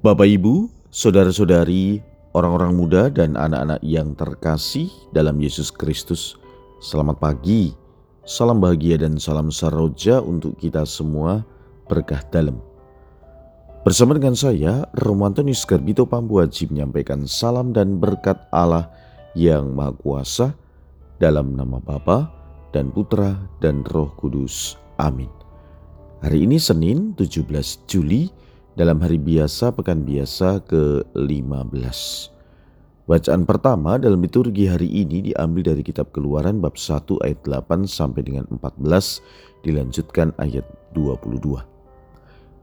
Bapak Ibu, saudara-saudari, orang-orang muda dan anak-anak yang terkasih dalam Yesus Kristus, selamat pagi, salam bahagia dan salam saroja untuk kita semua berkah dalam. Bersama dengan saya, Romantonius Garbito Pambuaji menyampaikan salam dan berkat Allah yang Maha Kuasa dalam nama Bapa dan Putra dan Roh Kudus. Amin. Hari ini Senin 17 Juli dalam hari biasa pekan biasa ke-15. Bacaan pertama dalam liturgi hari ini diambil dari kitab Keluaran bab 1 ayat 8 sampai dengan 14 dilanjutkan ayat 22.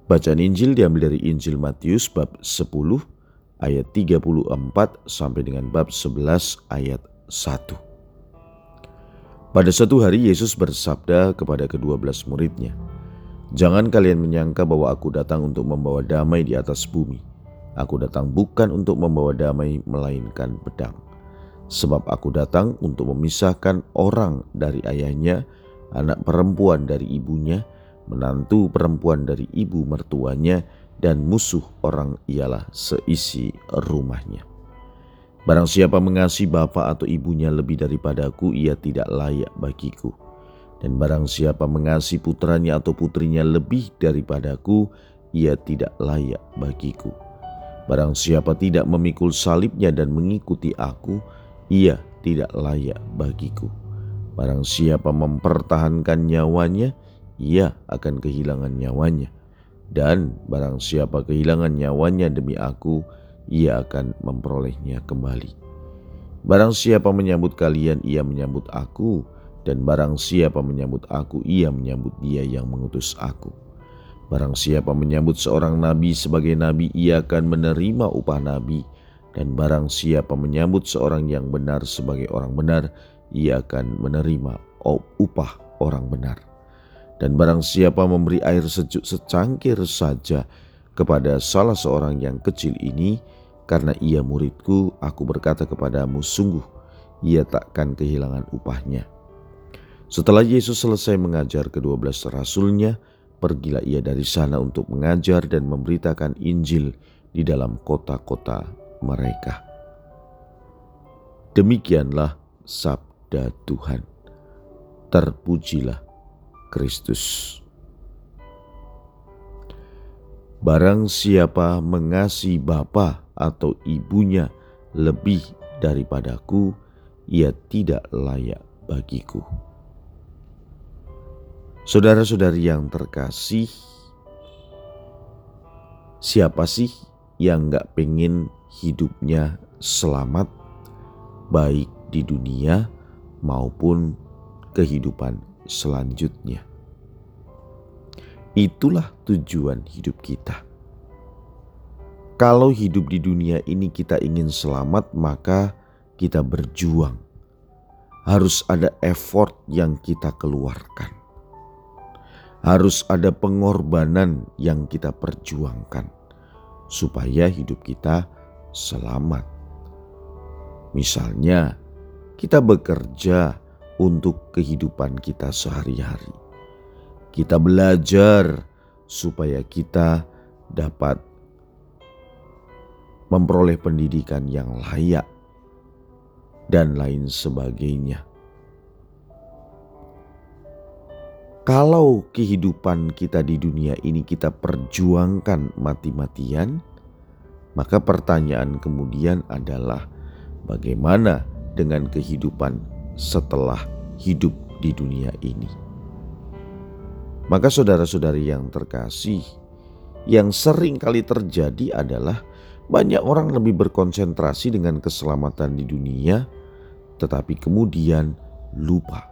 Bacaan Injil diambil dari Injil Matius bab 10 ayat 34 sampai dengan bab 11 ayat 1. Pada suatu hari Yesus bersabda kepada kedua belas muridnya, Jangan kalian menyangka bahwa aku datang untuk membawa damai di atas bumi. Aku datang bukan untuk membawa damai, melainkan pedang. Sebab aku datang untuk memisahkan orang dari ayahnya, anak perempuan dari ibunya, menantu perempuan dari ibu mertuanya, dan musuh orang ialah seisi rumahnya. Barang siapa mengasihi bapak atau ibunya lebih daripadaku, ia tidak layak bagiku dan barang siapa mengasihi putranya atau putrinya lebih daripadaku, ia tidak layak bagiku. Barang siapa tidak memikul salibnya dan mengikuti aku, ia tidak layak bagiku. Barang siapa mempertahankan nyawanya, ia akan kehilangan nyawanya. Dan barang siapa kehilangan nyawanya demi aku, ia akan memperolehnya kembali. Barang siapa menyambut kalian, ia menyambut aku dan barang siapa menyambut aku, ia menyambut dia yang mengutus aku. Barang siapa menyambut seorang nabi sebagai nabi, ia akan menerima upah nabi. Dan barang siapa menyambut seorang yang benar sebagai orang benar, ia akan menerima upah orang benar. Dan barang siapa memberi air sejuk secangkir saja kepada salah seorang yang kecil ini, karena ia muridku, aku berkata kepadamu, sungguh ia takkan kehilangan upahnya. Setelah Yesus selesai mengajar kedua belas rasulnya, pergilah ia dari sana untuk mengajar dan memberitakan Injil di dalam kota-kota mereka. Demikianlah sabda Tuhan. Terpujilah Kristus. Barang siapa mengasihi bapa atau ibunya lebih daripadaku, ia tidak layak bagiku. Saudara-saudari yang terkasih, siapa sih yang gak pengen hidupnya selamat baik di dunia maupun kehidupan selanjutnya? Itulah tujuan hidup kita. Kalau hidup di dunia ini kita ingin selamat, maka kita berjuang. Harus ada effort yang kita keluarkan harus ada pengorbanan yang kita perjuangkan supaya hidup kita selamat. Misalnya, kita bekerja untuk kehidupan kita sehari-hari. Kita belajar supaya kita dapat memperoleh pendidikan yang layak dan lain sebagainya. Kalau kehidupan kita di dunia ini kita perjuangkan mati-matian, maka pertanyaan kemudian adalah bagaimana dengan kehidupan setelah hidup di dunia ini? Maka saudara-saudari yang terkasih, yang sering kali terjadi adalah banyak orang lebih berkonsentrasi dengan keselamatan di dunia, tetapi kemudian lupa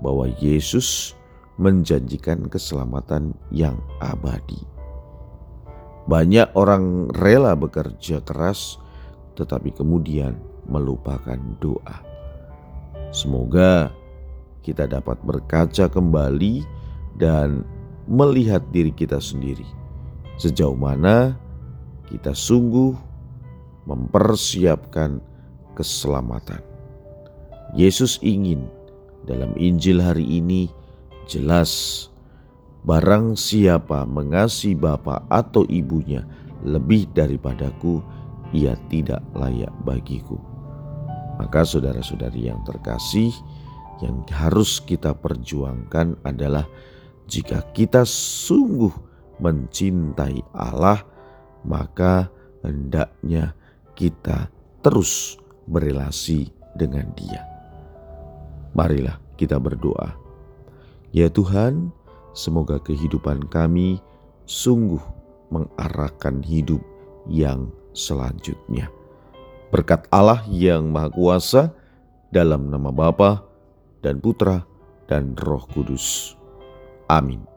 bahwa Yesus menjanjikan keselamatan yang abadi. Banyak orang rela bekerja keras, tetapi kemudian melupakan doa. Semoga kita dapat berkaca kembali dan melihat diri kita sendiri, sejauh mana kita sungguh mempersiapkan keselamatan. Yesus ingin dalam Injil hari ini Jelas, barang siapa mengasihi bapak atau ibunya lebih daripadaku, ia tidak layak bagiku. Maka saudara-saudari yang terkasih, yang harus kita perjuangkan adalah jika kita sungguh mencintai Allah, maka hendaknya kita terus berelasi dengan Dia. Marilah kita berdoa. Ya Tuhan, semoga kehidupan kami sungguh mengarahkan hidup yang selanjutnya. Berkat Allah yang Maha Kuasa, dalam nama Bapa dan Putra dan Roh Kudus. Amin.